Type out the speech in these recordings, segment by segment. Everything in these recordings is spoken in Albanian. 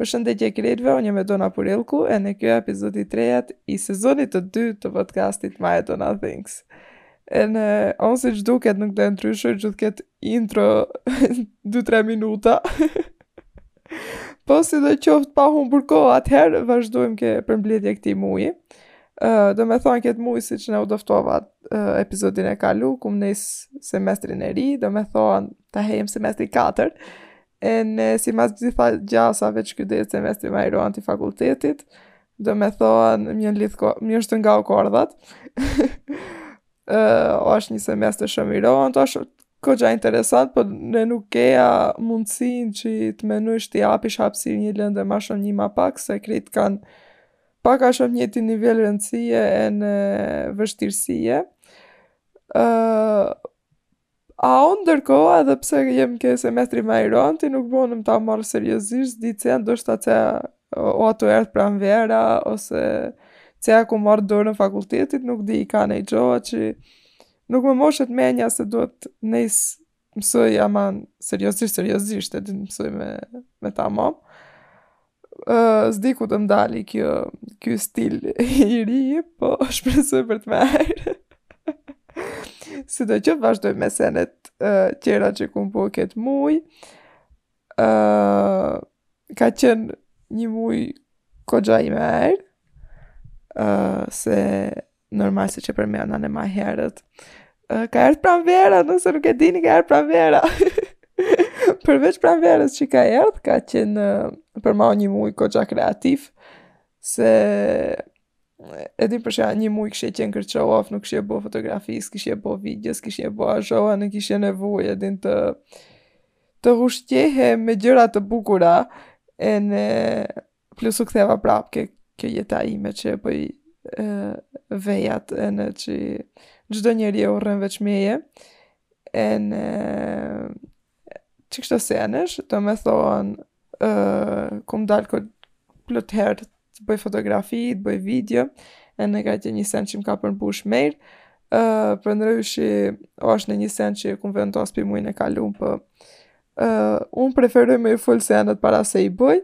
Përshëndetje krejtve, unë jam Edona Purelku ene kjo epizodi tretë i sezonit të dytë të podcastit My Edona Things. Ene unë siç duket nuk do e ndryshoj gjithë këtë intro 2-3 minuta. po sidoqoftë pa humbur kohë, atëherë vazhdojmë ke përmbledhje e këtij muji. Uh, domethonë këtë muj siç e njoftova uh, epizodin e kalum, kum nejs semestrin e ri, domethonë të them semestri 4, ene si mas gjitha gjasave që ky semestër ma i rond i fakultetit, domethonë m'jan lidh komt, m'jan shtërngau kordhat, uh, është një semestër shumë i rëndë, është koxha interesant, po ene nuk keja mundësinë që të menojsh t'i japish hapësirë një lënde ma shumë një ma pak, se krejt kanë pak a shumë të njëjtin nivel rëndësie ene vështirësie. Uh, A unë ndërkohë edhe pse jem ke semestri ma i rondi, nuk bonem ta marr seriozisht, s'di që ndoshta që osht tu erdh pranvera, ose që ja kum marrë dorën fakultetit, nuk di ka nonji gjoa që nuk më mbushet menja se duhet të nejs mësoj aman seriozisht, seriozisht e din mësoj me, me tamam. Uh, S'di ku m'dali kjo, ky stil i ri, po shpresoj për të mejr. sidoqoftë vazhdoj me senet uh, tjera që kum bo këtë muj, uh, ka qenë një muj koxha i mejr, uh, se Normal siç e përmena ene ma herët. Ka erdh pranvera, nëse nuk e dini, ka erdh pranvera. Përveç pranverës që ka erdh, ka qenë për mu një muj koxha kreativ, se e din për shkak një muj kishe qenë kërqo off, nuk kishe bo fotografi, s'kishe bo video, s'kishe bo asgjoa, unë kishe nevojë, e din të ushqehe me gjëra të bukura, ene Plus u ktheva prapë ke kjo jeta ime që e bëj e, vejat ene që çdo njeri e urren veç meje ene qikështu senesh domethonë e, kum dalë plot herë të bëj fotografi, të bëj video ene ka qenë një sen që më ka përmbush mejr e, përndryshe është ene një sen që kum vendos pi mujn e kalum po Uh, unë preferoj me i fol senet para se i bëj.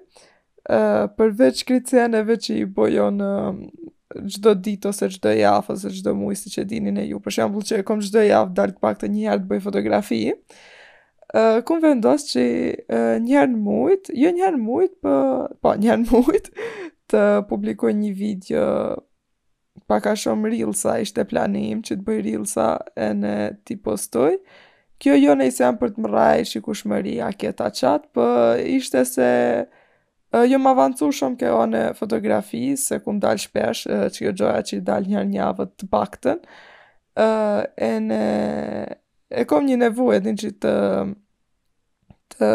Uh, përveç krejt seneve që i bëj në çdo ditë ose çdo javë ose çdo muj siç e dini ene ju. Për shembull që e kom çdo javë të dal të paktën njëherë të bëj fotografi. Uh, kum vendos që uh, njëherë në mujt, jo njëherë në mujt, për, po, po njëherë në mujt, të publikoj një video pak a shumë rilsa, ishte plani im që të bëj rilsa ene t'i postoj. Kjo jo nji sen për të mrrij shikushmëri a këta qata, por po ishte se jom avancu shumë kjo në fotografi, se kum dalë shpesh, që kjo gjoja që i dalë njëherë n'javë të paktën, ene... E kom një nevojë, edhe që të të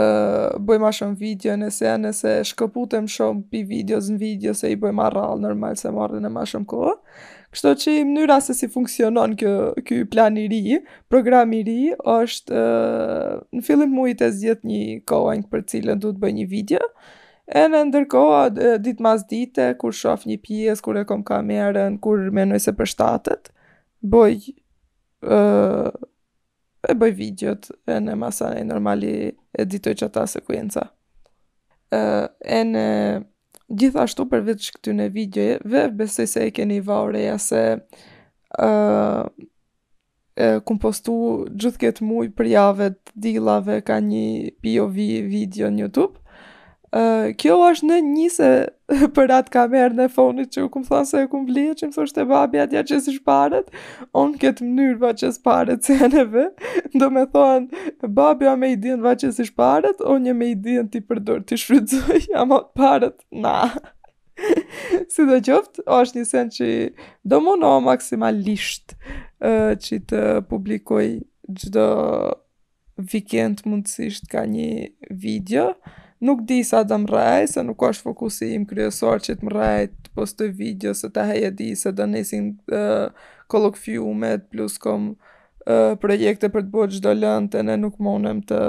bëj ma shumë video ene sene se shkëputem shumë pi videos në video se i bëj ma rrallë normal se marrin e ma shumë kohë kështu qi mënyra se si funksionon kjo, ky plan i ri program i ri është në fillim t'mujit e zgjedh një kongë për t'cilën du të bëj një video ene ndërkohë ditë mas dite kur shof një pjesë kur e kom kamerën kur menoj se përshtatet bëj e bëj videot ene masanej normal i editoj qata sekuenca. E, ene gjithashtu përveç këtyne videove, besoj se e keni va re se e, e, kum postu gjithë këtë muj për javë t'dilave ka një POV video në Youtube Uh, kjo është ene një sen për atë kamerën e fonit që u kum thonë se e kum ble, që më thoshte babi t'ja qesish paret, unë n'këtë mënyrë va qes paret se neve, domethonë, babja me idenë va qesish paret, unë me idenë t'i përdor t'i shfrytzoj, ama paret, na. sidoqoftë, është një sen që do munohem maksimalisht uh, që të publikoj çdo Vikend mundësisht ka një video. Nuk di sa do mrrij, se nuk është fokusi im kryesor që të mrrij të postoj video, se ta hej e di se do nisin uh, kolokfiumet, plus kom uh, projekte për të bërë çdo lëndë, ene nuk munem të,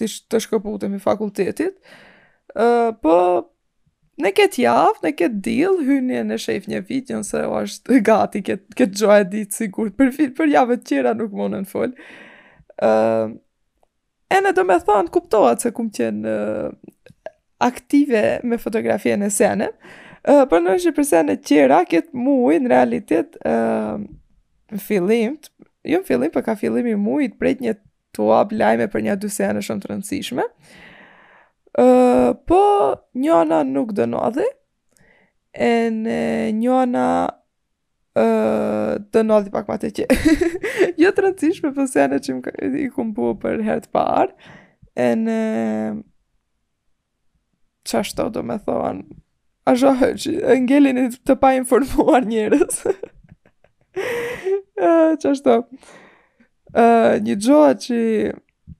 të, të shkëputem pi fakultetit. Uh, po, Në këtë javë, në këtë dilë, hyn ene shef një video se o është gati këtë, këtë gjo e di t'sigurt, për, për javët tjera nuk munem fol. Uh, ene domethonë, kuptohet se kum qenë uh, aktive me fotografi ene sene, uh, për në është për sene tjera, këtë muj në realitet uh, fillim, jo në fillim, por po ka fillimi mujit prejtja t'u jap lajme për nja dy sene shumë të rëndësishme. Uh, po, njona nuk do ndodhi, ene njona uh, do ndodhi pak ma tutje. jo të rëndësishme por po sene që më, i kum bo për herë të parë, e në... Qashtu domethonë, asgjo hiç, e ngelin të painformuar njerëz. Qashtu, uh, një gjoa që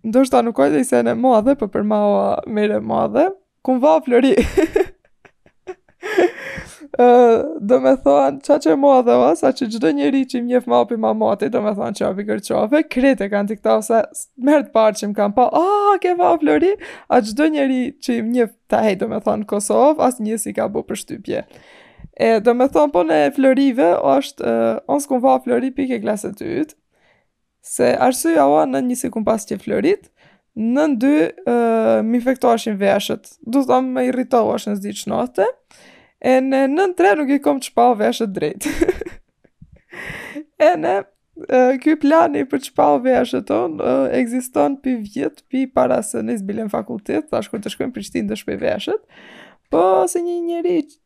ndoshta nuk osht ni sen e madhe, por po për mua o mirë e madhe, kum va flori. do me thonë, kaq e madhe ma, sa që çdo njeri që më njef ma pi ma moti, do me thonë qa pi Kërçove, krejt e kanë dikta, ose me herë të parë që më kanë pa, a, oh, ke va flori, a çdo njeri që më njef këtej, do me thonë, Kosovë, asnjë s'i ka bo përshtypje. E, do me thonë, puna e florive, është, uh, onë s'kum va flori, pi ke klasë të dytë, Se arsyeja o nën një s'i kum pas qef florit, nën dy uh, m'infektoheshin veshët. Do të thonë më irritoheshin s'di ç'ndodhte. Ene nën tre nuk i kom çpa veshët drejt. ene ky plani për çpa veshët on uh, ekziston pi vjet pi para se ne zbilen fakultet, tash kur të shkojmë në Prishtinë do shpoj veshët. Po se një njeri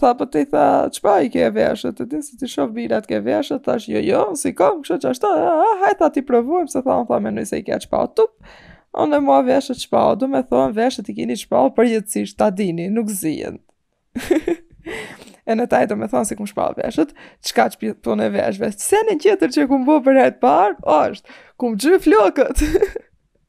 tha po ti tha çpa i ke veshët e din se t'i shoh birat ke veshët thash jo jo s'i kam kështu që ashtu hajt tha t'i provojmë se tha tha menoj se i ke çpa tu ene mua veshët çpa do me thon veshët i keni çpa përjetësisht ta dini nuk zihen ene taj do me thonë s'i kum shpa veshët, kaq për punë e veshëve, sen qetër që kum bo për herë të parë, është, kum ngjy flokët.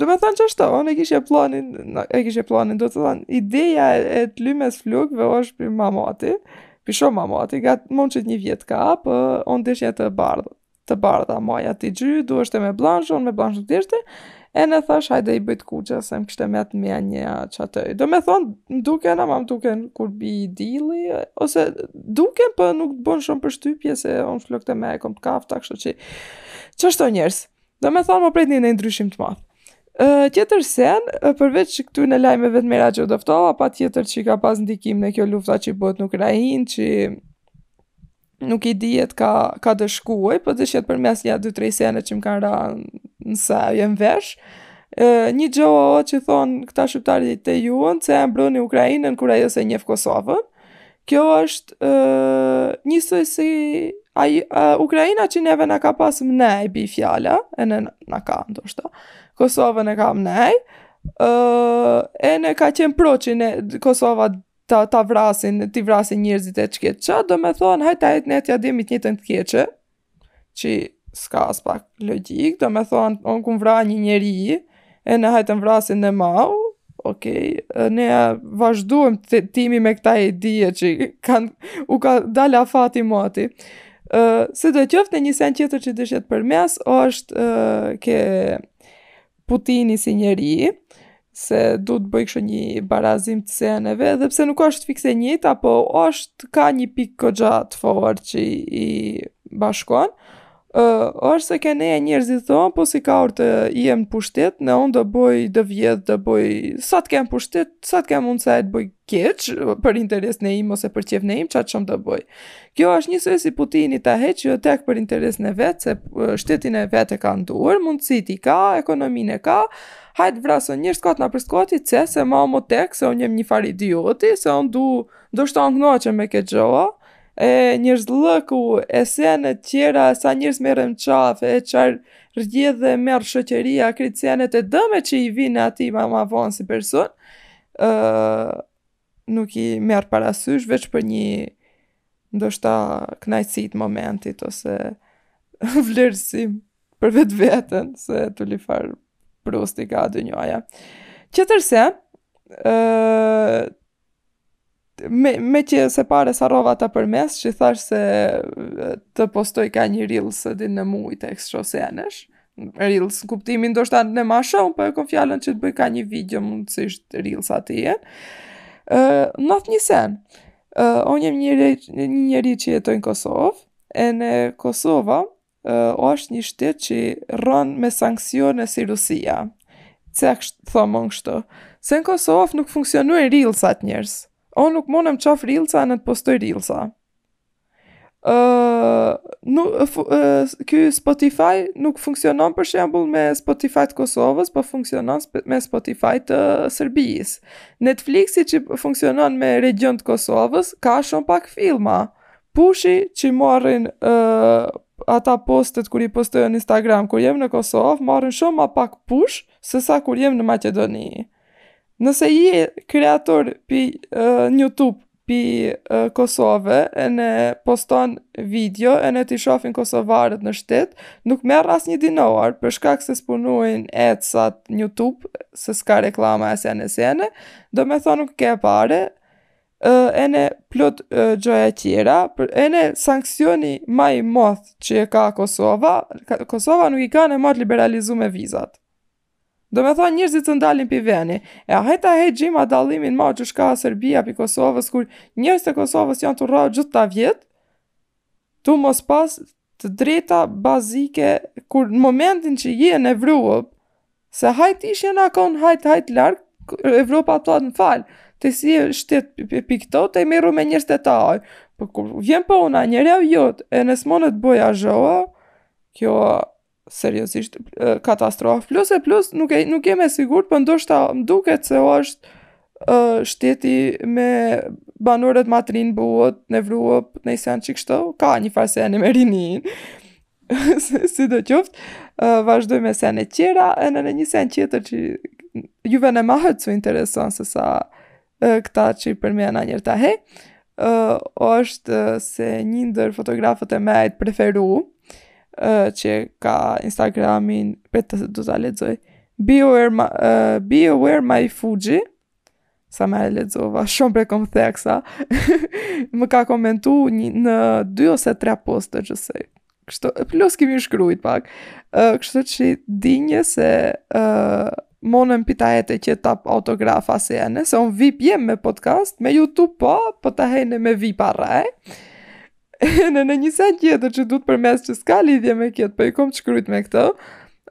Do me thënë që është, unë e kishe planin, e kishe planin, do të thënë, ideja e të lymes flokve është pi ma moti, pi shumë ma moti, ka të mund që të një vjet ka, por po unë deshta të bardhë, të bardha, maja t'i ngjy, duheshte me blansh, unë me blansh s'deshta, ene thash, hajde i bëj të kuqe, se më kështë e me atë me një që atë Do me thonë, më duke në, më duke në kur bi dilli, ose duke, por po nuk të bën shumë përshtypje, se unë flokt e mi i kom të kaftë, kështu që, qashtu njerëz? Do me thonë, mos pritni një ndryshim të madh. Tjetër sen, përveç këtyne lajmeve të mira që dëftova, patjetër që ka pas ndikim ene kjo lufta që bëhet n'Ukrainë, që nuk i dihet ka, ka do shkojë, por po dëshe të përmend nja dy tre sene që më kanë ra në sy e në vesh. një gjo që thonë këta shqiptarët ju, që e mbroni Ukrainën, kur ajo s'e njef Kosovën, Kjo është uh, njësoj si ai uh, Ukraina që neve na ka pas mëni bi fjala, ene na ka ndoshta. Kosovën e ka mëni. Uh, ene ka qenë pro që ne Kosova ta ta vrasin, t'i vrasin njerëzit e çka ça do me thonë, hajt ene ne t'ja dimi të njëjtën të keqe. Qi s'ka aspak logjikë, do me thonë, unë kum vra një njeri, ene hajt të më vrasin ene mau, ok, ne vazhdojmë të jimi me këta ide që kanë, u ka dalë afati moti. Uh, sido qoftë ene një sen qetër që dëshe të përmend, është uh, ke Putini si njeri, se du të bëj kështu një barazim të seneve, edhe pse nuk është fiks e njëjta, po është ka një pikë koxha të fortë që i bashkon, uh, është se ke ne njerëzit thonë, po sikur të jem në pushtet, ene unë do bëj do vjedh, do bëj, sa të kem pushtet, sa të kem mundësi të bëj keq, për interesin e im, ose për qefin e im, qaq shumë do bëj. Kjo është njësoj si Putini ta heqë jo tek për interesin e vet, se shtetin e vet e ka n'dorë, mundësitë i ka, ekonominë e ka, hajt të vras njerëz kot për së koti, se se mu më tek, se unë jem një farë idioti, se unë du, ndoshta unë knaqem me këtë gjoa, e njerëzllëku, e senet tjera, sa njerëz merr në qafë, e çfarë rrjedhe do merr shoqëria, krejt senet e dëme që i vijnë atij ma ma vonë si person, nuk i merr parasysh veç për një ndoshta kënaqësi të momentit ose vlerësim për vetveten, se turlifar prosti ka dynjaja. Tjetër sen, uh, me, meqëse pare harrova ta përmend, që thashë se të postoj ka një reel s'e di në muj e kështu Reels, në kuptimin ndoshta ene ma shumë, po po e kom fjalën që të bëj ka një video mundësisht Reelsat e. Uh, not një sen. Uh, unë jem njeri, një njeri që jetoj në Kosovë, ene Kosova uh, është një shtet që rron me sanksione si Rusia. Se kështu thom në kështu. Se në Kosovë nuk funksionojnë Reelsat njerëz. Unë nuk mundem t'shof Reelsa ene të postoj Reelsa. Ky Spotify nuk funksionon për shembull me Spotify të Kosovës, po funksionon me Spotify të Serbisë. Netflixi që funksionon me regjion të Kosovës ka shumë pak filma. Pushi që marrin ata postet kur i postoj në Instagram kur jem në Kosovë marrin shumë ma pak push sesa kur jem në Maqedoni. Nëse je kreator pi në Youtube pi Kosove ene poston video ene t'i shofin Kosovarët në shtet, nuk merr asnjë dinar për shkak se s'punojnë adsat në Youtube se s'ka reklama e sene sene, domethonë nuk ke pare, ene plot gjoja tjera, ene sanksioni ma i modh që e ka Kosova, Kosova nuk i ka ene ma të liberalizume vizat. Domethonë njerëzit të ndalin pi veni. E a hajt hajt gjema dallimin ma që shka Serbia pi Kosovës, kur njerëzit e Kosovës janë tu rru gjithë këta vjet, tu mos pas të drejta bazike, kur në momentin që je në Evropë, se hajt ishe në akon, hajt, hajt larg, Evropa të në falë, të s'je shtet për këtu, të i marru me njerëz të tajë, po po kur vjen po puna, njeri e vjotë, ene s'munet boja zhoa, kjo, Seriozisht, katastrofë. Plus e plus, nuk, e, nuk jem e sigurt, po ndoshta më duket se o është uh, shteti me banorët ma të ri n'botë, në Evropë, nanji sen qikështu, ka një farë seni me rininë, sidoqoftë, uh, vazhdoj me sene tjera, ene një sen tjetër që juve në mahët s'u intereson se sa këta që i përmena nanjëherë tahe, uh, është se një ndër fotografët e mi të preferu, uh, që ka Instagramin, prit se do ta lexoj, Be aware, my, uh, be aware my Fuji, sa mirë e lexova, shumë pro e kom theksa, më ka komentu një, në dy ose tre posta gjësej. Kështu, plus kemi u shkrujt pak. Uh, kështu që dijeni se uh, monën pita e të që tap autografa sene, se unë vip jem me podcast, me Youtube po, po tahe ene me vipa rrej. ene ene një sen tjetër që du ta përmen që s'ka lidhje me qetë, po i kom të shkrujtme këto,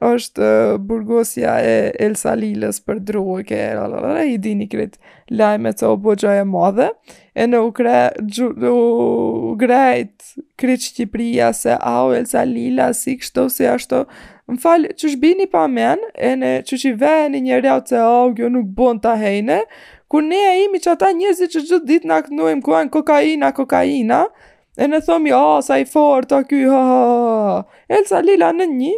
është uh, burgosja e Elsa Lilës për drogë, lalala, i dini kret lajmet se u bo gja e madhe, ene u, kre, gju, u ngrejt kret Shqipria se au Elsa Lila si kështu si ashtu, më fal qysh bini pa men, ene qysh veni një rjau të au, jo nuk bon tahe ene, kur ne jemi qata njerëzit që gjithë ditën knojmë kokaina, kokaina, Ene thomi, a, oh, sa i fort, a ky, ha, ha, ha. Elsa Lila në një,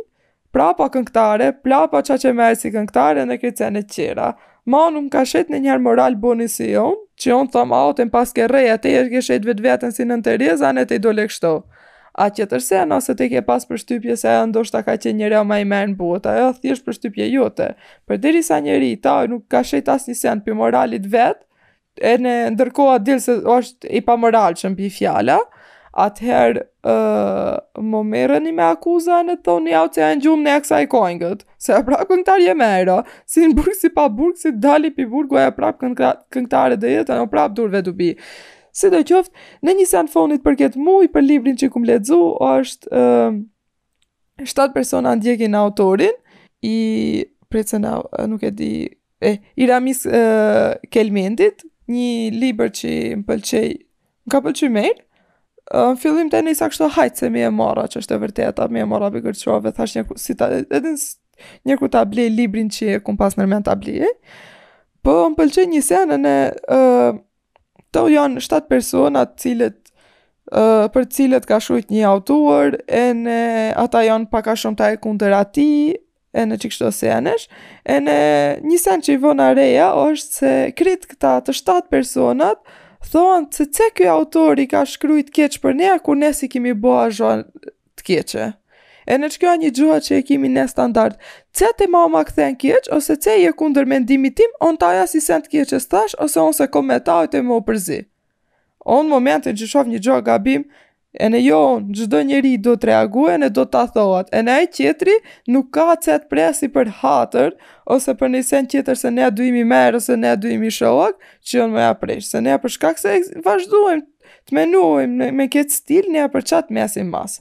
prap a këngtare, prap a qaq e mirë si këngtare ene krit senet tjera. Ama nuk më ka shitë nanjëherë moral boni si unë, që unë thomë, a, oh, ti më paske rrejt, ti e ke shitë vetveten si Nënë Tereza, ene ti dole kshtu. A tjetër sen, nëse ti ke pas përshtypje se ajo ndoshta ka qenë njeriu ma i mirë n'botë, ajo thjesht përshtypje jote. Përderisa njeri, ta nuk ka shitë asnjë sen për moralit vetë, ene ndërkohë a del se është i pamoralshëm bi fjala, atëherë uh, më merrni me akuza ene thoni au s'ja ngjoj ma ene ksaj kongët, se ajo prapë këngëtare e mirë o, si në burg si pa burg, si t'dali pi burgu ajo prapë këngëtare do jetë, ene prapë durve të bi. Sidoqoftë, ene një sen i fonit për këtë muj, për librin që kum lexu, është... Uh, Shtatë persona ndjekin autorin i prit se nuk e di e i Ramiz e, Kelmendit, një libër që më pëlqej, më ka pëlqyer më. Në fillim të ne sa kështu hajt se më e marra që është e vërteta, më e marra pi Kërçove, thash një si ta edhe një kur ta blej librin që e kum pas nërmend ta blej. Po më pëlqen një sen ene uh, Këto janë 7 persona të cilët uh, për të cilët ka shkrujt një autor ene ata janë pak a shumë tahe kundër atij ene qikështu sene është ene një sen që e vuna re është se krit këta të 7 personat thonë se pse ky autori ka shkrujt keq për ne kur ne si kimi bo a të keqe. Ene që kjo a një gjoja që e kimi ne standard. Ce ti ma ma kthen keq, ose ce je kundër mendimit tim, on taja si sen të keqe s'thash, ose on s'e kom me ta e të më përzi. On momentin që shof një gjoja gabim, ene jo on, çdo njeri do të reaguen e do ta thohat, ene qetri nuk ka ce të presi për hatër, ose për një sen qetër se ne duhimi mirë, ose ne duhimi shohak, që on me apresh, se ne për shkak se vazhdojmë Të menojmë me, me këtë stil, ne për qatë mes e mas.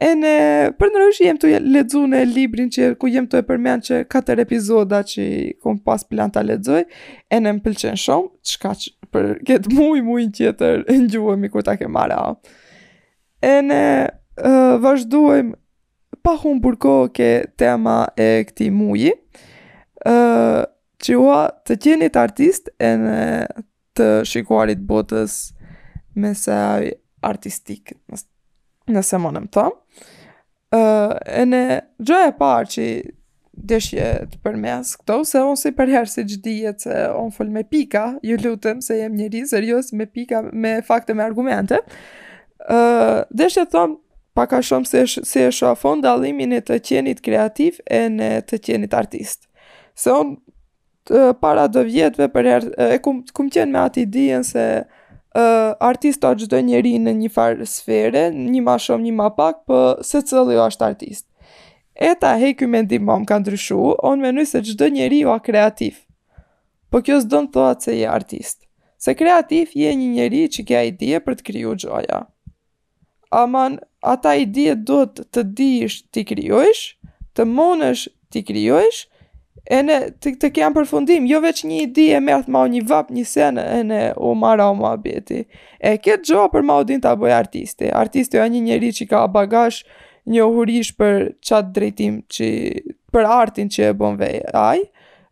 Ene për në rëshë jem tu e lexu ene librin që ku jem tu e përmen qe katër epizoda që kom pas plan ta lexoj, ene më pëlqen shumë, që ka që për këtë muj, mujn tjetër, në gjuhë mi ku ta ke mara. Ene uh, vazhdojmë pa humbur kohë ke tema e këti muji, uh, që ua të qenit artist ene të shikuarit botës me saj artistik, nëse munem ta. Uh, ene gjë e parë që deshje të përmen këtu, se unë si përherë siç dijet se unë full me pika, ju lutem se jem njeri serioz me pika, me fakte, me argumente, uh, deshje të thom pak a shumë se, si e shof on dalimin e të qenit kreativ ene të qenit artist. Se unë para do vjetve përherë, e kum, kum qenë me at idijen se uh, artist a çdo njeri në një farë sfere, një ma shumë, një ma pak, po secilli është artist. E ta hej ky mendim ma më ka ndryshu, on menoj se çdo njeri ua kreativ. Po kjo s'don thohat se je artist. Se kreativ je një njeri që ke idije për të kriju gjoja. aman ata idije duhet të dish t'i krijojsh, të munësh t'i krijojsh, ene të, të kenë përfundim, jo veç një ide e më erdh mau një vap, një sen ene u maru muhabeti. E këtë gjo për mau din ta bëj artisti. Artisti është një njeri që ka bagazh njohurish për qat drejtim që për artin që e bën vet ai.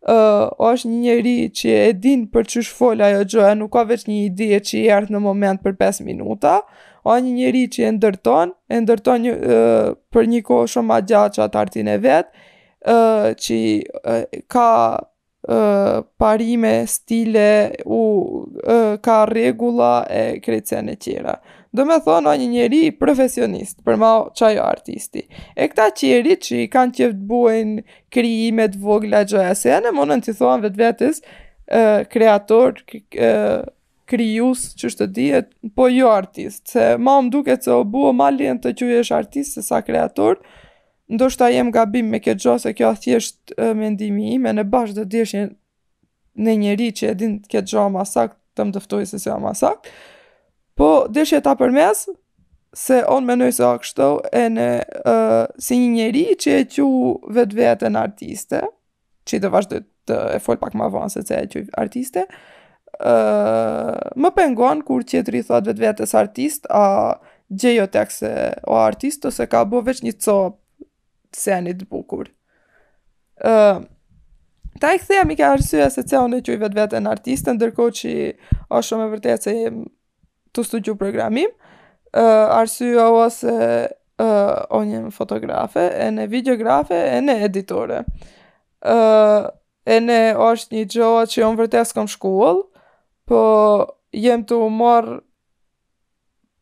është një njeri që e din për qysh fol ajo gjëja, nuk ka veç një ide që i erdh në moment për 5 minuta. O një njeri që e ndërton, e ndërton një, uh, për një kohë shumë ma gjatë qatë artin e vet, uh, që uh, ka uh, parime, stile, u, uh, ka rregulla e krejt sene tjera. Domethonë, o një njeri profesionist, për ma qaj o artisti. E këta qeri që i kanë qef të buen krijime të vogla gjoja, sene monën t'i thonë vetvetes, uh, kreator, uh, krijus, që është të dihet, po jo artist, se ma më duket që o bu ma lehen të qujesh artist, se sa kreator, ndoshta jem gabim me këtë gjë, se kjo thjesht uh, mendimi im, ene bash do deshje në njeri që e din këtë gjo ma sakt, të më dëftoj se si ma sakt, po deshe ta përmes, se on menoj se a kështo, ene, uh, si një njeri që e quj vetveten artiste, që de vazhdoj t'e fol pak ma vonë se çe e quj artiste, uh, më pengon kur tjetri i thot vetvetes artist, a gjejo tek se o artist, ose ka bo veç një copë, seni të bukur. Ë uh, Tai kthehemi ka arsyeja se çe unë e quj vetveten artiste, ndërkohë që është shumë e vërtet se jem tu studiu programim, uh, arsyeja o se uh, unë jem fotografe, ene videografe, ene editore. Uh, ene është një gjo që unë vërtet s'kom shkollë, po jem tu u marr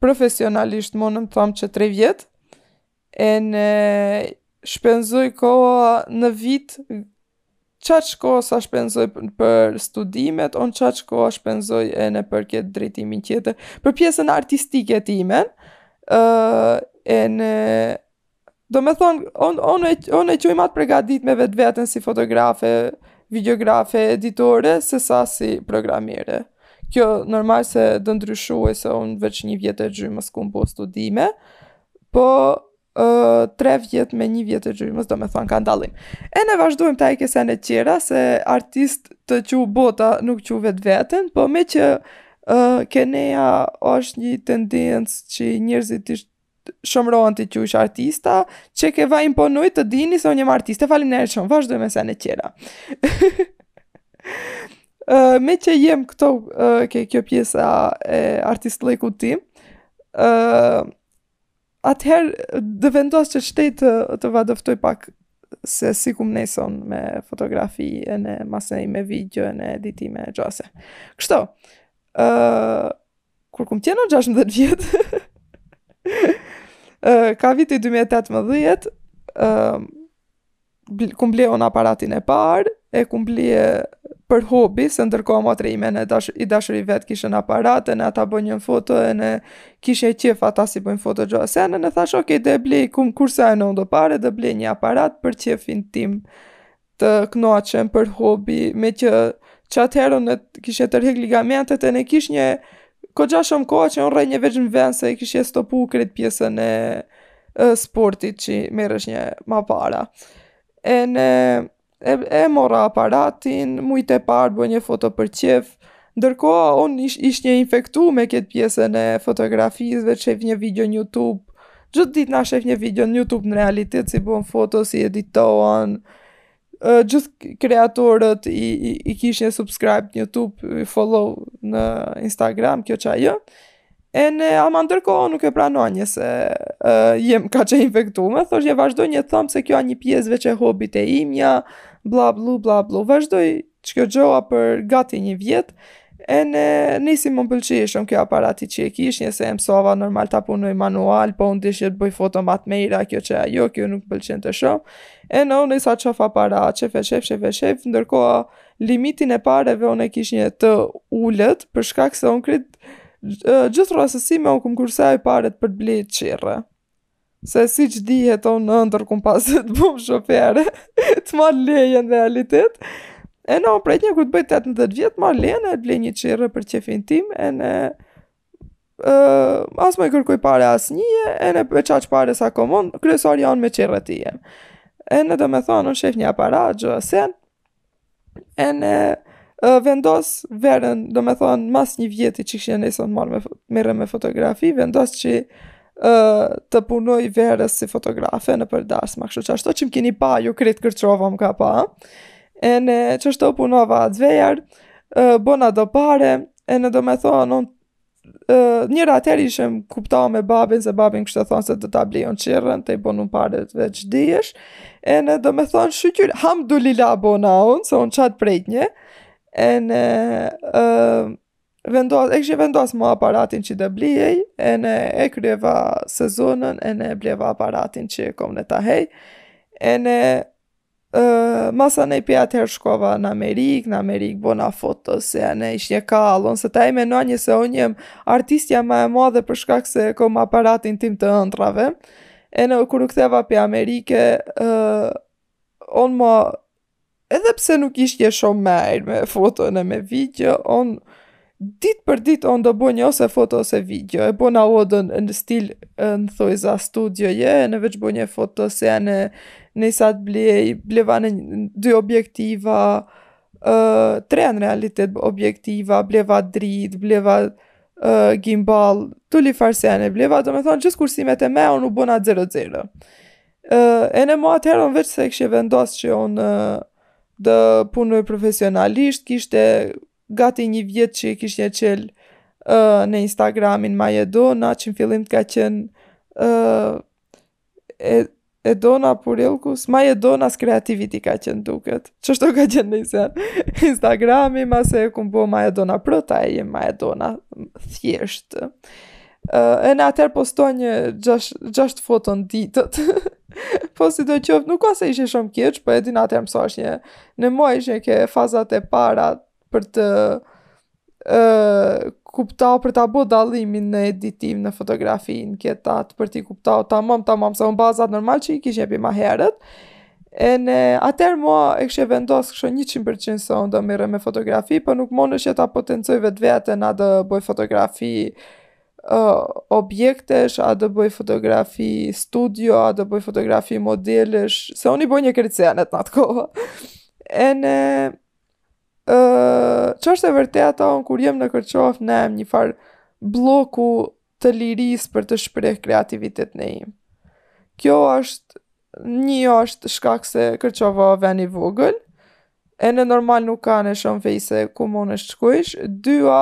profesionalisht, munem të tham qe tre vjet, Ene shpenzoj koha në vit qaq kohë sa shpenzoj për studimet, unë qaq kohë shpenzoj ene për këtë drejtimin tjetër, për pjesën artistike timen, uh, ene... Domethonë, unë on, on e quj ma të pregaditme vetveten si fotografe, videografe, editore, sesa si programire. Kjo normal se do ndryshoj se unë veç një vjet e gjymës kum bo studime, Po, tre vjet me një vjet e gjymës, domethonë ka dallim. Ene vazhdojmë tai ke sene tjera, se artist të qu bota nuk qu vetveten, po meqë uh, ke neja është një tendencë që njerëzit i shëmrohen t'i qujsh artista, që ke va imponoj të dini se unë jam artiste, faleminderit shumë, vazhdoj me sene tjera. Uh, meqë jem këto uh, ke kjo pjesa e artistllëkut tim, uh, atëherë de vendos që shtej të, të va dëftoj pak se si kum nis on me fotografi ene masnej me video ene editime e gjose. Kështu, uh, kur kum qen on 16 vjet, uh, ka viti 2018, uh, kum ble on aparatin e parë, e kum ble për hobi, se ndërkohë motra ime ene dash, i dashuri vet kishën aparat, ene ata bënë një foto, ene kishe qef ata si bënë foto gjo a sene, ene thashë, okej, okay, de blej, kum kursy ene ndo pare, de blej një aparat për qefin tim të knoqem për hobi, meqë qatëherë un kishe tërhek ligamentet, ene kishnje, goxha shumë kohë që un rrejnje veç në vend, se kishe stopu këtë pjesën e, e sportit që merreshnje ma para. Ene e, e mora aparatin, mujt e parë bënje foto për qef, ndërkohë unë ish, ishnje infektu me këtë pjesën e fotografisë, veç shefnje video në Youtube, gjithë ditën shefnje video në Youtube në realitet si bën foto, si editohen, uh, gjithë kreatorët i, i, i kishnje subscribe në YouTube, i follow në Instagram, kjo ç'ajo. Ene ama ndërkohë nuk e pranonje se uh, jem ka qën infektume, thoshnje, vazhdonje t'tham se kjo a një pjesë veç e hobit e imja, bla blu, bla blu, vazhdoi Çkjo gjoa për gati një vjet, ene nisi më pëlqej shumë kjo aparati që e kishnje, se e mësova normal ta punoj manual, po unë dishë të bëj foto ma të mejra, kjo ç'ajo, kjo nuk m'pëlqente shumë, ene unë nisa t'shof aparat, shef e shef, shef e shef, ndërkohë limitin e pareve unë e kishnje të ulët, për shkak se unë kret, gjithë jetës sime unë kem kursaj paret për të blejt qerre. Se siç dihet un ëndërr kum pas të bom shofere, të marr lejen në realitet, ene prejtnje kur të bëj 18 vjet, t'marr lejen e t'blej një qerre për qefin tim, ene uh, as më i kërkoj pare asnjëj, ene për çaq pare sa kom un, kryesorja un me qerre të jem. Ene domethonë, un shef një aparat, gjo a sen, ene vendos verën, domethonë, mas një vjeti që kishe nisun t'marr me, mirrem me fotografi, vendos që uh, të punoj verës si fotografe nëpër darsma, kështu çashtu që më kini pa, ju kret Kërçova më ka pa, ene çashtu punova atë verë, uh, bona do pare, ene domethonë, njëra atëherë ishëm kupta me babin, se babi m'kishte thonë se do ta bli un qerren, ti bonu paret veç dijesh, ene domethonë shyqyr, hamdulila bona unë, se unë çatë prejtnje, ene uh, vendos, e kishe vendos mo aparatin që do e bliej, ene e kryeva sezonën, ene bleva aparatin që kom ene tahej, ene masanej pe atëherë shkova në Amerikë, në Amerikë bona foto sene, ishnje kallun, se tahej menonje se unë jem artistja ma e madhe për shkak se kom aparatin tim të ëndrrave, ene kur u ktheva pe Amerike, uh, unë ma, edhe pse nuk ishnje shumë mejr me foton e me video, unë, Ditë për ditë un do bojnje ose foto ose video. E bëna odën në stil në thonjëza studioje, ene veç bojnje foto sene, ene nisa të blej, bleva ene dy objektiva, uh, tre në realitet objektiva, bleva drit, bleva uh, gimbal, turli far sene, bleva, domethonë, gjithë kursimet e me, unë u bëna 0-0. Uh, ene mo atëherë, unë veç se kishe vendos që unë uh, do punoj profesionalisht, kishte Gati një vjet që e kishnje çel uh, në Instagramin Majedona, që në fillim ka qenë uh, e, Edona Purellku's, Majedona's creativity ka qenë duket. Çashtu ka qenë një sen. Instagrami, masi e kum bo Majedona pro, tahej jem Majedona thjesht. Uh, ene atëherë postoja një gjasht, gjasht foto në ditët. po sido qoftë, nuk a se ishe shumë keq, po e din atëherë mësojshe një, ene mua ishe ke fazat e para për të uh, kupta, për ta bo dallimin në editim, në fotografi, në këtat, për t'i kupta, tamam, tamam, se unë bazat normal që i kishe pi ma herët, Ene atëherë mo e kishe vendos kështu njëqind për qind se unë do mirrem me fotografi, po nuk muna që ta potencoj vetveten a do bëj fotografi uh, objektesh, a do bëj fotografi studio, a do bëj fotografi modelesh, se unë i bëj një krejt senet në atë kohë. Ene uh, ç'është e vërteta unë kur jem në Kërçovë jam në një farë blloku të lirisë për të shpreh kreativitetin tim. Kjo është njëshi shkak se Kërçova a ven i vogël, ene normal nuk ka ene shumë fejse ku mundesh të shkojsh, dyja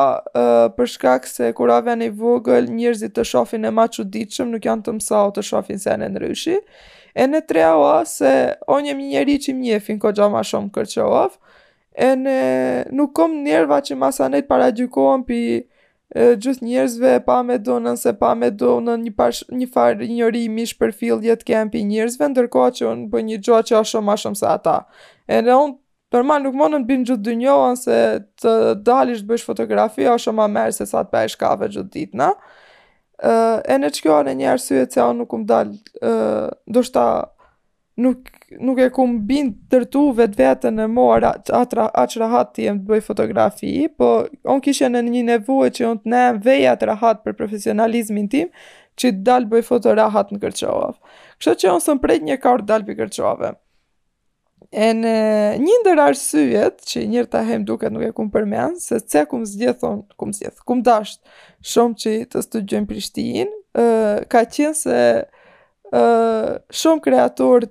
për shkak se kur a ven i vogël njerëzit të shofin e ma që ditëshëm nuk janë të mësua të shofin sene ndryshe, ene treja o se o një njeri që më njefin goxha ma shumë Kërçova, ene nuk kom nerva që masanej të paragjykohem pi gjithë njerëzve e pa me do nëse pa me do në një, pash, një farë injorimi, shpërfillje të kem pi njerëzve, ndërkohë që unë bëj një gjo që është shumë ma shumë se ata. Ene unë, normal nuk mundem të bind gjithë dynjanë se të dalish të bësh fotografi, është shumë ma merë se sa të pejsh kafe gjithë ditën, a? Ene kjo o ene një arsye që unë nuk um dal, ndoshta nuk nuk e kum bind dot vetveten e mora atra aq rahat të jem të bëj fotografi po un kishe ene një nevojë që un të ne veja të rahat për profesionalizmin tim që të dal bëj foto rahat në Kërçovë kështu që un s'um prit një kart dal pi Kërçove ene një ndër arsyet që njërë ta më duket nuk e kum përmend se pse kum zgjedh un kum zgjedh kum dasht shumë që të studioj në Prishtinë ka qenë se shumë kreator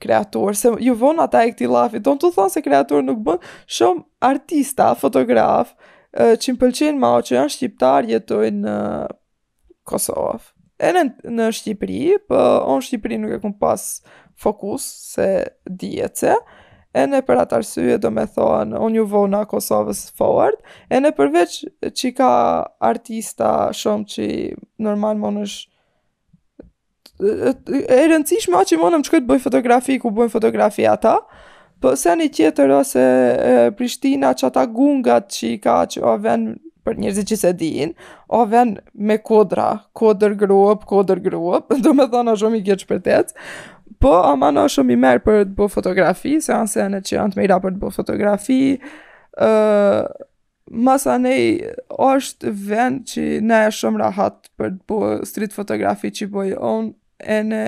kreator se ju von ata e këtij llafi do të thonë se kreator nuk bën shumë artista fotograf që më pëlqejnë mua që janë shqiptar jetojnë në Kosovë ene në Shqipëri po unë Shqipëri nuk e kum pas fokus se dihet pse ene për atë arsye domethonë unë ju vonë në Kosovës forward ene përveç që ka artista shumë që normal më nëshë e rëndësishme aq që munem të shkoj të bëj fotografi ku bëjnë fotografi ata. Po sen tjetër o se e, Prishtina që ata gungat që i ka që o ven për njerëzit që s'e dinë, o ven me kodra, kodër gropë, kodër gropë, domethonë është shumë i keq për t'ec, po ama ene shumë i merë për të bo fotografi, se janë sene që janë të mejra për të bo fotografi, uh, Masanej osht vend që na e shumë rahat për të bo street fotografi që boj on, ene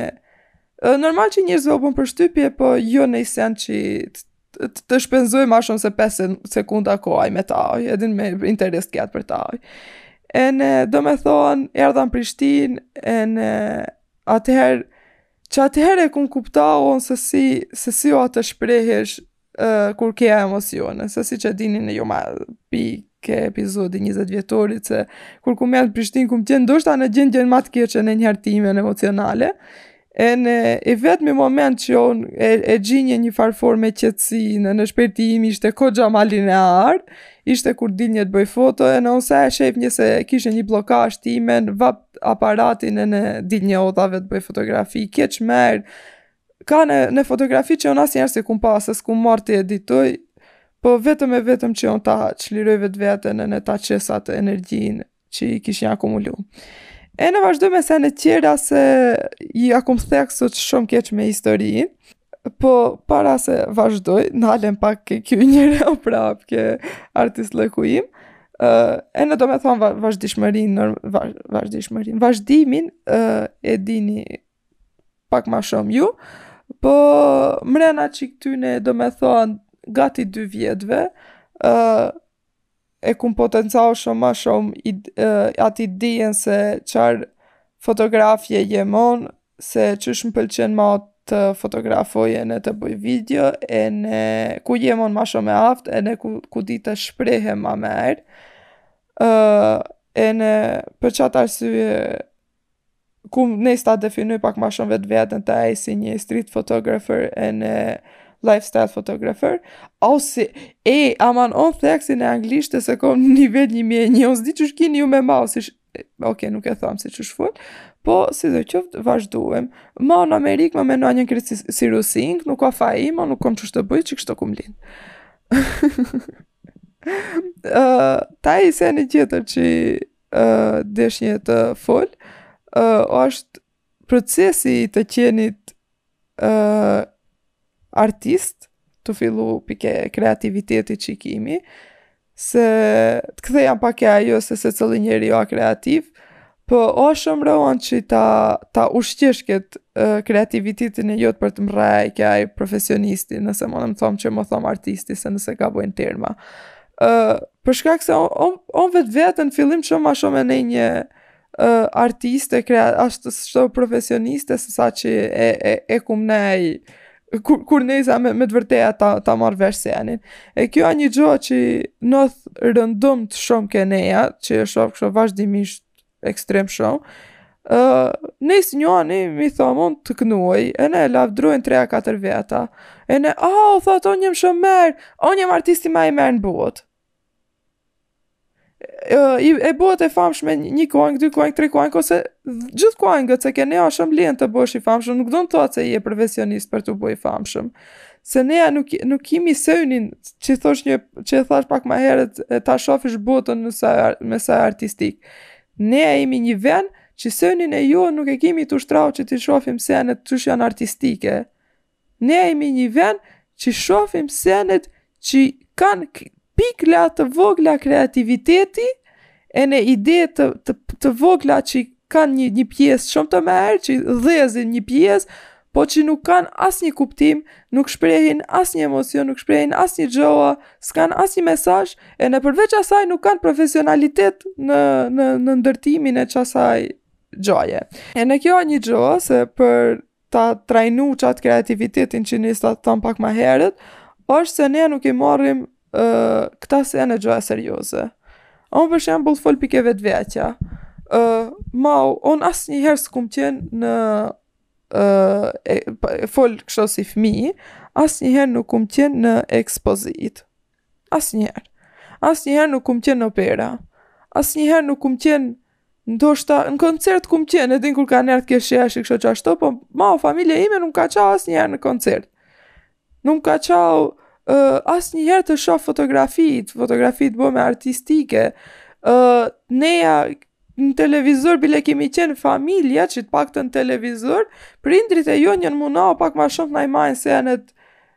normal që njerëzve u bon përshtypje, po jo nej sen që të, të shpenzoj ma shumë se 5 sekunda kohë me taj, edhe me interes të ketë për taj. Ene domethonë, erdha në Prishtinë, ene atëherë, që atëherë e kum kupta on se si, se si o atë shprehesh uh, kur ke emocione, se siç e dini ene ju ma pi ke epizodi 20 vjetorit, se kur kum jen në Prishtinë, kum qenë ndoshta në gjendjen ma të keqe në një hartime në emocionale, ene i vetmi moment që on, e, e gjinje një farë forme qetësie ene shpëtimi, ishte ko gja ma linear, ishte kur dilnje të bëj foto, ene nëse e shefnje se kishnje bllokazh ti me në vap aparatin ene dilnje udhave të bëj fotografi, keq merë, Ka në, në fotografi që unë asnjëherë s'e kum pa, se s'kum marrë të editoj, po vetëm e vetëm që unë ta çliroj vetveten ene ta qes atë energjinë që e kishnje akumulu. Ene vazhdojmë sene tjera se ja kum thekë sot shumë keq me historinë, po para se vazhdoj, nalem pak ke kjo njëherë prapë ke artist blloku im, uh, ene domethonë vazhdishmërin, vazhdishmërin, vazhdimin uh, e dini pak ma shumë ju, po mrena qikëtyne domethonë gati dy vjetëve, uh, e kum potenca shumë ma shumë i, uh, atë idenë se çarë fotografje jem on, se qysh më pëlqen ma të fotografoj ene të bëj video, ene ku jem on ma shumë e aftë, ene ku, ku di të shprehem ma merë, uh, ene për qatë arsye kum nis ta definoj pak ma shumë vetveten të e si një street photographer ene lifestyle photographer, ose, e, aman on theksin e anglishtes e kom një nivel një mje një, on s'di qysh kini ju me mau, si sh... ok, nuk e thamë si që shfull, po, sidoqoftë, vazhduem, ma në Amerikë, ma me në një kretë si, si rusingë, nuk ka faj, ma nuk kom çish të bëj, qikështu kum lin. uh, ta i se një tjetër që deshnje të fol, është procesi i të qenit artist, tu fillu pi ke kreativiteti që i kimi, se të gjithë jam pak e ajo se secili njeri jo a kreativ, po osht shumë rëon që ta, ta ushqesh këtë uh, kreativitetin e jot për të mrri ke aj profesionisti, nëse mun të thom që më thomë artisti, se nëse ka bojnë terma. Uh, Për shkak se un, un, un vetëveten fillim shumë ma shumë e nej një uh, artiste, krea, ashtë shto profesioniste, se sa që e, e, e kum nej, kur, kur nisa me, me të vërteta ta, ta marr vesh senin. E kjo a një gjo që ndodh rëndom të shumë ke neja, që e shof kështo vazhdimisht ekstrem shumë. Uh, nëse njani, mi thonë, mund të kënuaj, ene lavdrojnë 3-4 veta, ene, a, oh, o, thotë, un jëm shumë merë, un jëm artisti ma i merë në botë. Uh, i, e bohet e famshme një kuangë, dy kuangë, tre kuangë, ose gjithë kuangët, se ke nea a shumë lehtë të bohesh i famshëm, nuk do të thotë se je profesionist për t'u bo i famshëm. se neja nuk nuk kimi sënin që thosh një që thash pak më herët ta shofish botën me saj, me saj artistik. Ne jemi një vend që sënin e jo nuk e kemi të ushtrau që t'i shofim senet që janë artistike. Ne jemi një vend që shofim senet që kanë pikla të vogla kreativiteti ene ide të, të, të vogla që kanë një, një pjesë shumë të merë, që dhezin një pjesë, po që nuk kanë asnjë kuptim, nuk shprehin asnjë emocion, nuk shprehin asnjë gjoa, s'kanë asnjë mesazh, ene përveç asaj nuk kanë profesionalitet në, në, në ndërtimin e qasaj gjoje. Ene kjo a një gjoa, se për ta trajnu qatë kreativitetin që nisa ta tham pak ma herët, është se ne nuk i marrim uh, këta sene gjoja serioze. Unë për shembull fol pi ke vetëvetja. Uh, mau, unë asnjëherë s'kum qenë në uh, e, fol kështu si fmi, asnjëherë nuk kum qenë në ekspozitë. Asnjëherë. Asnjëherë nuk kum qenë në opera. Asnjëherë nuk kum qenë ndoshta në koncert kum qenë, e din kur kanë ardh ke sheshi kështu ashtu, po mau familja ime nuk m'ka çau asnjëherë në koncert. Nuk m'ka çau uh, asnjëherë të shoh fotografi të, fotografi të bome artistike. Uh, neja Në televizor bile kemi qenë familja, që të paktën në televizor, prindrit e jo jan munau pak ma shumë të na i majnë senet.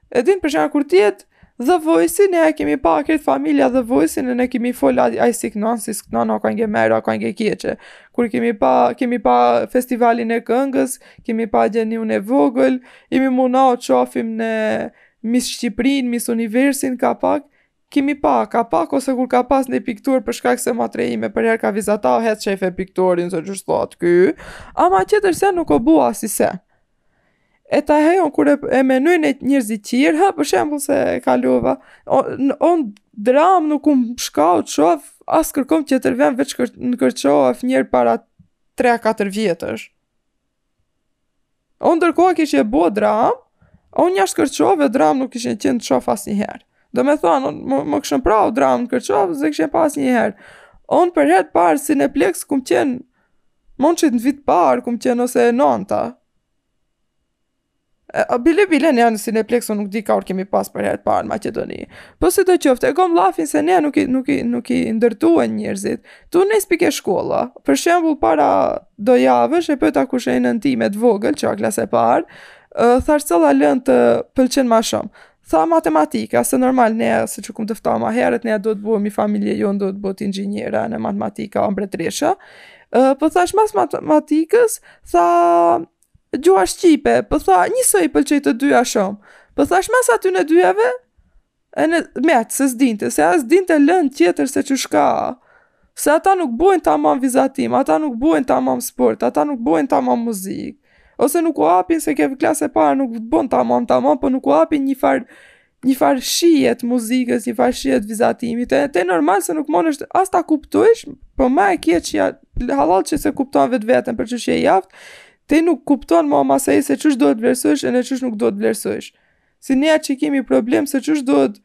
E din për shka kur tjetë, The Voice-in e kemi pa krejt familja The Voice-in, ene kemi fol a, ai si kënon, si s'kënon, a kange merë, a kange kjeqe. Kur kemi pa, kemi pa festivalin e këngës, kemi pa Gjeniun e vogël, imi munau shofim ene Miss Shqiprinë, Miss Universin, ka pak, Kemi pa, ka pak ose kur ka pas një pikturë për shkak se motra ime përher ka vizatau hec shefe pikturin se qysh thot ky, ama tjetër sen nuk o bo asnji sen. E tash un kur e, e menuj ene njerzit tjerë, ha për shembull se e kalova, un, un dramë nuk kum shkau të shof askërkun tjetër vend veç kër, në Kërçovë njëherë para 3-4 vjetësh. Unë ndërkohë kishë e bo dram, unë jashtë Kërçove dram nuk kishë qenë të shof asnjëherë. Domethonë, unë më, më kishën prau dram në Kërçovë, s'kishë pa asnjëherë. Unë për herë të parë Cineplex kum qenë, më në qitë në vit parë kum qenë ose e nanta. E, a bile bile ne në Cineplex unë nuk di kur kemi pas për herë të parë në Maqedoni. Po sido qoftë, e kom llafin se ne nuk i nuk i nuk i ndërtuan njerëzit. Tu nis pi ke shkolla. Për shembull para do javësh e pyeta kusherinën time të vogël, që a klasë e parë, thash cëlla lën të pëlqen më shumë. Tha matematika, se normal ne se që kum të fta ma herët, ne do të bëhemi familje jonë, do të bëhet inxhiniera ene matematika o mbretresha. Uh, po thash mas matematikës, tha Gjuha shqipe, po tha, njësoj i pëlqej të dyja shumë. Po thash mas atyne dyjave, ene met, se s'dinte, se as dinte lën tjetër se çush ka. Se ata nuk bojnë tamam vizatim, ata nuk bojnë tamam sport, ata nuk bojnë tamam muzikë. Ose nuk u apin se ke klasë e para, nuk bojnë tamam tamam, po nuk u apin një farë një farë shije të muzikës, një farë shije të vizatimit, të te normal se nuk mundesh as ta kuptojsh, po ma e keqja, hallall që se kupton vetveten për çush je i aftë, te nuk kupton ma masej se çush duhet vlerësojsh ene çush nuk duhet vlerësojsh. Si ne që kemi problem se çush duhet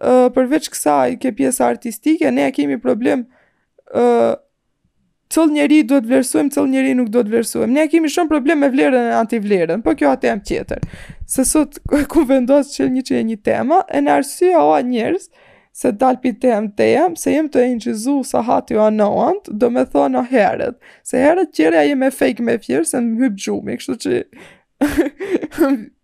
uh, përveç kësaj ke pjesa artistike, ne kemi problem uh, cëllë njeri duhet vlerësojmë, cëllë njeri nuk duhet vlerësojmë. Ne kemi shumë problem me vlerën e antivlerën, po kjo a tem tjetër. Se sot kum vendos që njëqind e një tema, ene arsyeja o a njërës, se dal pi tem në tem, se jem tu inçizu sahati o anoant, domethonë o herët. Se herët tjere a jem e fejk me fjerë, se më hypë gjumi, kështu që...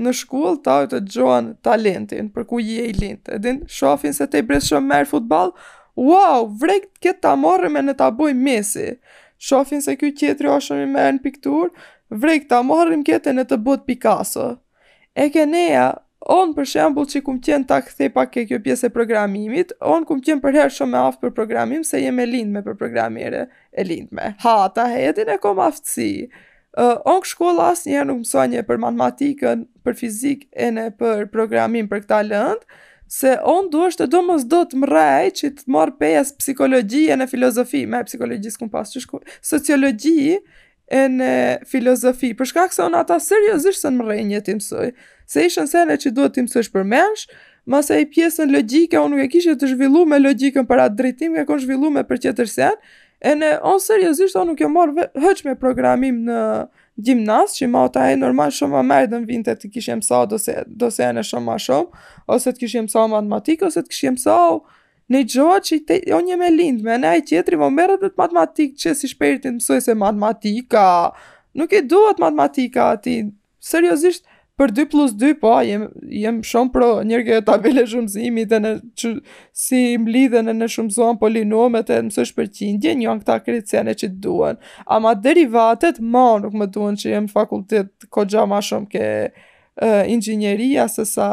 Në shkollë ta e të gjoan talentin për ku je i lind. E din, shofin se te bres shumë mirë futbal, wow, drejt këtë ta marrim ene ta bojm Messi. Shofin se ky tjetri a shumë i mirë në piktur, drejt ta marrim këtë ene të bohet Picasso. E ke ne ja, on për shembul që kum qenë ta kthej pak ke kjo pjesë e programimit, on kum qenë përherë shumë e aftë për programim se jem e lindme për programire. E lindme. Ha, ta e din e kom aftësi. Uh, on shkolla asnjëherë nuk mësojne për matematikën, për fizikë ene për programim për këta lëndë, se on duhesh domosdo të mrej që të marr pes psikologji ene filozofi, me psikologji s'kum pas që shku, sociologji ene filozofi, për shkak se on ata seriosisht s'e mrejne t'i mësoj, se ishën sene që duhet mësojsh përmensh, masej pjesën logike, on nuk e kishë të zhvillume logikën për atë drejtim, e kom zhvillume për qetër sen, Ene un seriozisht un nuk jom marrë ve, hiç me programim në gjimnaz, që mau ta e normal shumë ma mirë do m'vinte të kisha mësau do se, do sene shumë ma shumë, ose të kisha mësau matematikë, ose të kisha mësau nëj gjoa që i te, un jem e lindë, me ne i tjetri ma mirë dhe të matematikë që si shpirtin mësoj se matematika, nuk i duhet matematika atij Seriozisht, për 2 plus 2, po, jem, jem shumë pro njer ke tabela e shumëzimit edhe në që, si mblidhen ene shumëzohen polinomet e mësosh përqindje, janë këta krejt sene që të duhen. Ama derivatet, mau nuk më duhen që jem fakultet koxha ma shumë ke uh, inxhinieria sesa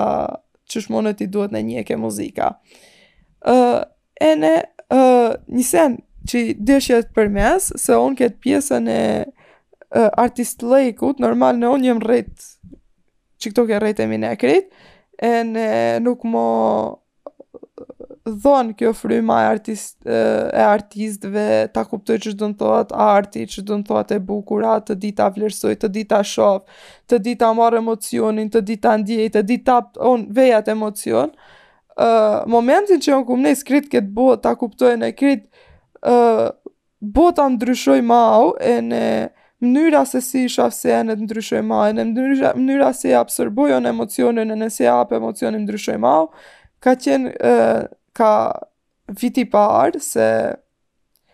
qysh monet i duhet nënjë ke muzika. Uh, Ene, uh, një sen që i deshe t'përmen, se unë këtë pjesën e uh, artistllëkut, normal në unë jem rrit, që këto ke rrit e minë e krejt, ene nuk m'o dhonë kjo fryma e, artist, uh, e artistve, ta kuptoj qish don thot arti, qish don thot e bukura, të di ta vlerësoj, të di ta shof, të di ta marr emocionin, të di ta ndjej, të di ta ap unë vet at emocion, uh, momentin që unë kum nis krejt këtë botë, ta kuptoj ene krejt, uh, bota ndryshoj mau, ene mënyra se si i shaf senet ndryshoj ma, ene mënyra, mënyra se e absorboj unë emocionin, ene si e ap emocionin ndryshoj mau, ka qenë, uh, ka viti i parë, se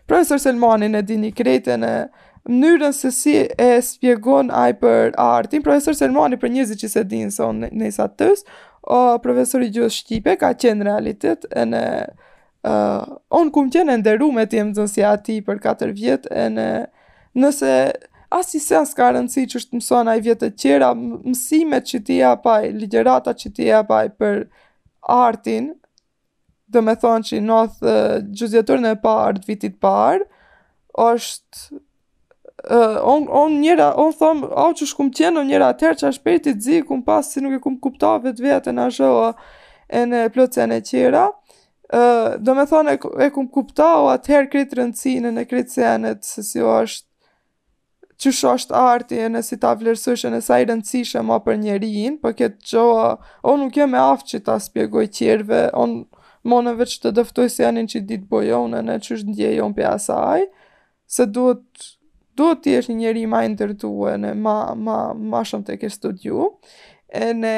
Profesor Selmanin e dini krejt ene mënyrën se si e shpjegon ai për artin, profesor Selmani për njerëzit që s'e dinë se unë ne sa tës, o profesor i gjuhës shqipe ka qenë realitet ene uh, unë kum qenë e nderume të jem nxënësja atij për 4 vjet ene nëse asi sen s'ka rëndësi qish t'mëson ai vetë të tjera mësimet që t'i ap aj, ligjëratat që t'i ap aj për artin domethonë që n'at gjysvjetorin e parë të vitit parë, është, uh, un, un njer, un thom, au qysh kum qenë, un njer atëherë qish shpirti të zi, kum pas, si nuk e kum kupta vetveten asgjoa ene plot sene tjera, uh, domethonë e, e kum kuptau atëherë krejt rëndësinë ene krejt senet, se si o është, qysh osht arti ene si ta vlerësosh ene sa i rëndësishëm a për njerin, po këtë gjoa, un nuk jem e aftë që ta shpjegoj tjerve, un monem veç të dëftoj senin që di të boj un ene qysh ndjej un pi asaj, se duhet, duhet të jesh një njeri ma i ndërtu ene ma, ma, ma shumë të ke studiu, ene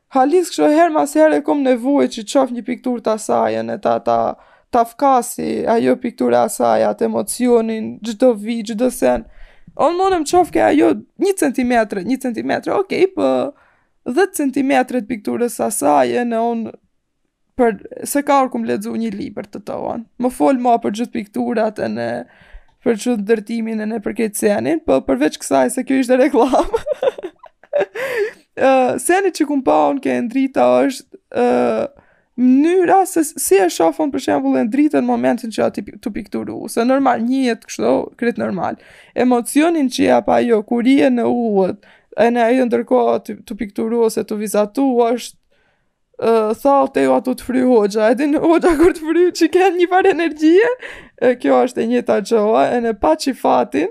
Halis kështu herë mas herë kom nevojë që t'shof një pikturë të asaj ene ta ta ta fkasi ajo piktura e asaj atë emocionin çdo vijë çdo sen un monëm t'shof ke ajo një centimetër një centimetër ok po 10 centimetre të pikturës së asaj ene un për se ka orë ku me lexu një libër të tonë. Me folë ma për gjithë pikturat ene për gjithë ndërtimin ene për krejt senin, por po përveç kësaj se kjo ishte reklamë. uh, seni që kum pa unë ke Endrita është uh, mënyra se si e shof unë për shembull Endrita në momentin që a tu pikturu, se normal, një jetë kështu, krejt normal. Emocionin që jap ajo, kur i e në uët, ene ajo ndërkohë tu, tu pikturu ose tu vizatu, është tha a tu, a tu të fry hoxha, edhe hoxha kur të fry që ke një farë energjie, kjo është e njëjta gjo, ene paçit fatin,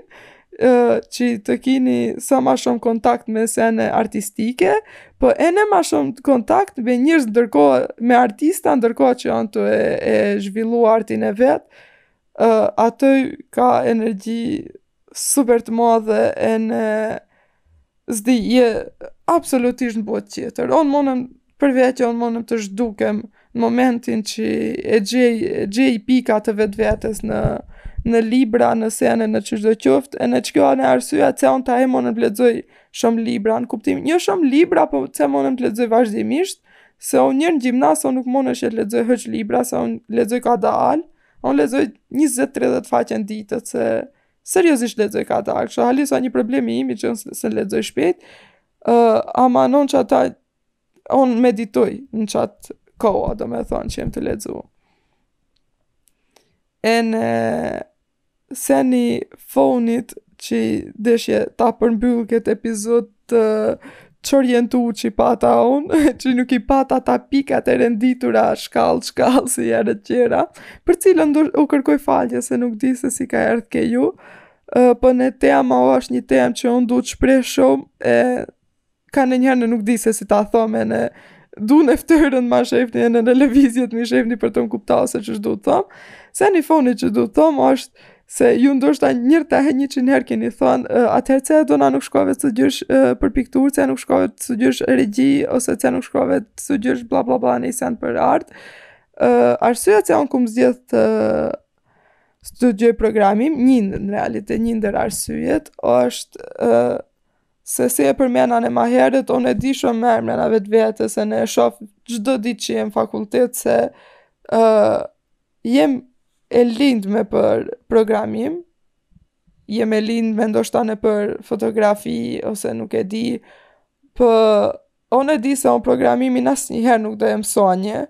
që të kini sa ma shumë kontakt me sene artistike, po ene ma shumë kontakt me njerëz ndërkohë, me artista ndërkohë që janë tu e, e zhvillu artin e vet, uh, aty ka energji super të madhe ene S'di, je absolutisht në botë tjetër. Unë mundem për vete, unë mundem të zhdukem në momentin që e gjej, e gjej pikat e vetvetes në, në libra, në sene, në çashdo qoftë, ene qikjo a ene arsyeja që unë s'mundem të lexoj shumë libra, në kuptimin jo shumë libra, po që s'mundem të lexoj vazhdimisht, se unë njëherë në gjimnaz, unë nuk mundem që të lexoj hiç libra, se unë lexoj kadalë, unë lexoj 20-30 faqe në ditë, se Seriozisht lexoj kadalë kshu, halisa një problem i imi që unë s'e lexoj shpejt, uh, ama n'anën tjetër, unë meditoj në qat kohë, domethonë që jem tu lexu. Ene seni i funit që deshje ta përmbyll këtë epizod të çorientu që i pata unë, që nuk i pata ato pikat e renditura shkallë, shkallë, si herat tjera, për të cilën ju kërkoj falje se nuk di se si ka erdhë ke ju, por po ene tema është një temë që unë du të shprehi shumë, e ka njëherë nuk di se si ta thom ene du ene ftyrën ma shefni ene ene lëvizjet m'i shefni për të më kuptu se çë du të thom, seni i funit që du të thom është se ju ndoshta njëherë te njëqind herë keni thonë, uh, atëherë çe Edona nuk shkove të gjysh uh, për pikturë, çe nuk shkove të gjysh regji, ose çe nuk shkove të gjysh bla bla bla naj sen për art. Uh, arsyeja që unë kum zgjedhë të studioj programim, njëna në realitet, një ndër arsyet, është uh, se si e përmena ene ma herët, unë e di shumë mirë mrena vetvetes, ene e shof çdo ditë që jem fakultet, se uh, Jem e lindme për programim, jem e lindme ndoshta ene për fotografi, ose nuk e di, por po, unë e di se unë programimin asnjëherë nuk do e mësonje,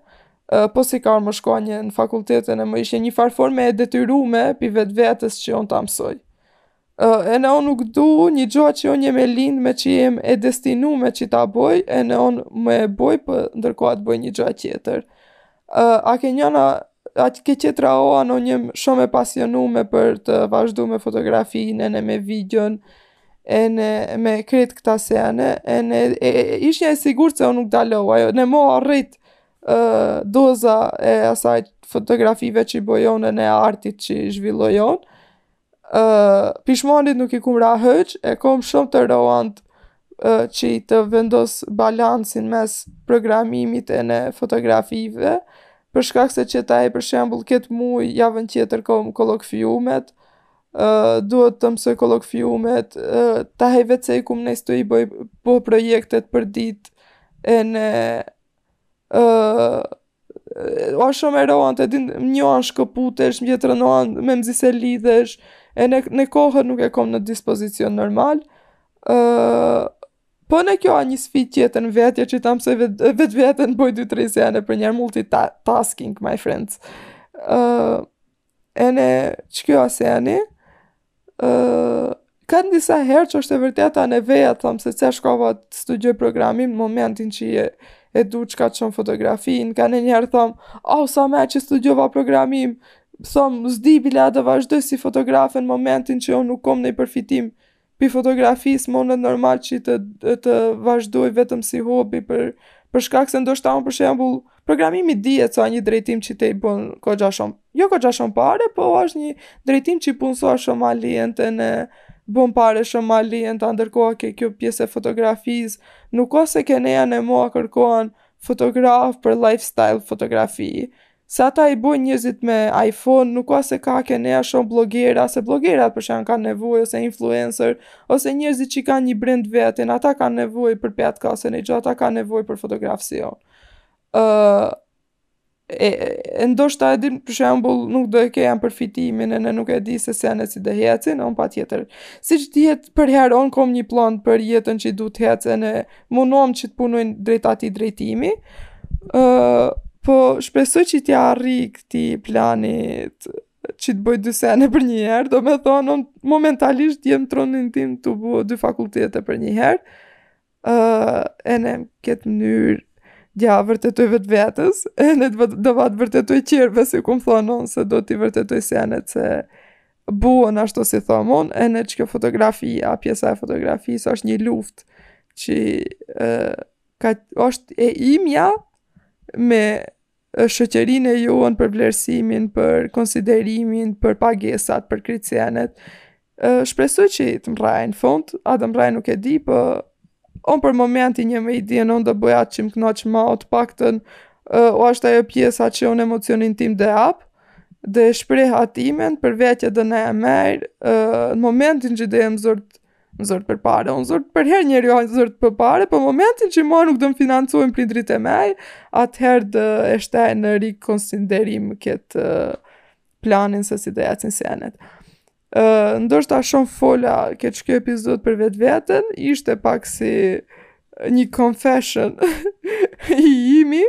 po sikur mos shkonje në fakultet ene m'ishe njëfar forme e detyrume pi vetvetes që unë ta mësoj. ene onë nuk du një gjoa që onë jem e lindme që jem e destinume që ta boj, ene onë me boj, për po ndërkohë të boj një gjoa tjetër. Uh, a ke njëna, a ke tjetra o, ene jem shumë e pasionume për të vazhdu me fotografinë, ene me videon, ene me krejt këta sene, ene e, e, ish një e sigurt që onë nuk dalova, jo, në mo arrit uh, doza e asaj fotografive që i boj onë ene artit që zhvilloj onë, pishmanit nuk i kum ra hiç, e kum shumë të roant uh, qi të vendos balansin mes programimit ene fotografive, për shkak se që ta e për shembul këtë muj javën tjetër kom kolokfiumet, uh, duhet të mësoj kolokfiumet, uh, ta e vetë se i kum nis t'i bëj po projektet përditë ene uh, osht shumë e roant e din m'njo anë shkëputesh, m'tjetrën anë me mëzi se lidhesh, ene, ene kohën nuk e kom në dispozicion normal, uh, po ene kjo a një sfidë tjetër në vetje që ta mësoj vetë vetveten, boj dy tre sene për njëherë multitasking, my friends. Uh, Ene, që kjo a seni, uh, ka disa herë që është e vërteta në veja, thom seç shkova të studioj programim, në momentin që je, e du qeka shumë fotografinë, ka nonjëherë thom, oh, sa mirë që studiova programim, thom, s'di bile do vazhdoj si fotografe në momentin që jo nuk kom nonji përfitim, Pi fotografisë mundet normal që të të vazhdoj vetëm si hobi për për shkak se ndoshta un për shembull programimi dihet se a, një drejtim që të bën goxha shumë. Jo goxha shumë pare, po është një drejtim që punsohesh shumë ma lehtë ene bën pare shumë ma lehtë, ndërkohë ke kjo pjesë e fotografisë, nuk a se ke neja në mua kërkohen fotograf për lifestyle fotografi. Se ata i bojnë njerzit me iPhone, nuk a se ka ke nea shumë blogera, se blogerat për shembull kanë nevoj, ose influencer, ose njerzit që kanë një brend vetin, ata kanë nevoj për petë ka se një gjo, ata kanë nevoj për fotografësion. Uh, e, e ndoshta e din për shembull nuk do e ke janë përfitimin ene nuk e di se senet si do hecin, unë patjetër. Siç dihet përherë, unë kom një plan për jetën qi du të hecin e Munohem që të punoj drejt atij drejtimi, uh, po shpresoj që t'ja arrij këtij planit që të bëj dy sene për një herë, domethonë, momentalisht jem tronin tim tu bo dy fakultete për një herë, uh, ene m'këtë mënyrë, d'ja vërtetoj vetëvetes, ene do va vërtetoj qerëve, si kum thonë, se do t'i vërtetoj senet, se bohen ashtu si thom un ene kjo fotografia pjesa e fotografisë është një luftë që e, ka është e imja me shoqërinë e jonë për vlerësimin, për konsiderimin, për pagesat, për krejt senet. Shpresoj që të marrin fund, a do marrin nuk e di, po un për momentin jam me ide ene do bëj atë që më kënaq mua të paktën o është ajo pjesa që un emocionin tim do e jap Do e shpreh atë timen për vete dhe në e merë, në momentin që do jem n'zort, n'zort për pare, unë zort përherë njeri o n'zort për pare, por po momentin që ma nuk do më financojnë prindrit e mej, atëherë do e shtej në rikonsiderim këtë planin se si do ecin senet. Uh, ndoshta shumë fola ke kjo epizod për vetveten, ishte pak si një confession i imi,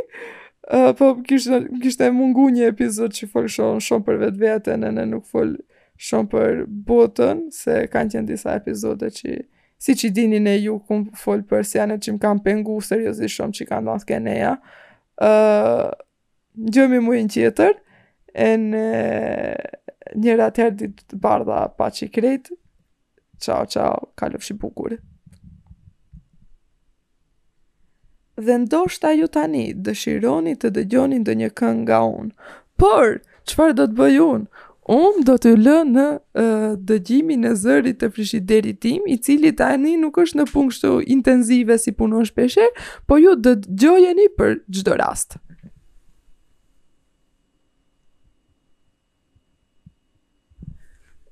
uh, po kishte, m'kishte mungu një epizod që fol shumë, shumë për vetveten, ene nuk fol shumë për botën, se kanë qenë disa epizode që siç e dini ene ju kam fol për sene që më kanë pengu seriosisht shumë që kanë ndodh këneja, uh, Ngjohemi mujën tjetër, ene njer atëherë ditë të bardha paçi krejt, çao, çao, kalofshi bukur. Dhe ndoshta ju tani dëshironi të dëgjoni ndonjë këngë nga unë, por Çfarë do të bëj unë? Unë do t'ju lë në uh, dëgjimin e zërit të frizhiderit tim, i cili tani nuk është në punë kështu intensive si punon shpeshherë, po ju dëgjojeni për çdo rast.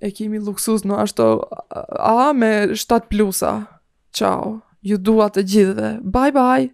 E kemi luksuz në ashtu a me 7 plusa. Ciao. Ju dua të gjithëve. Bye bye.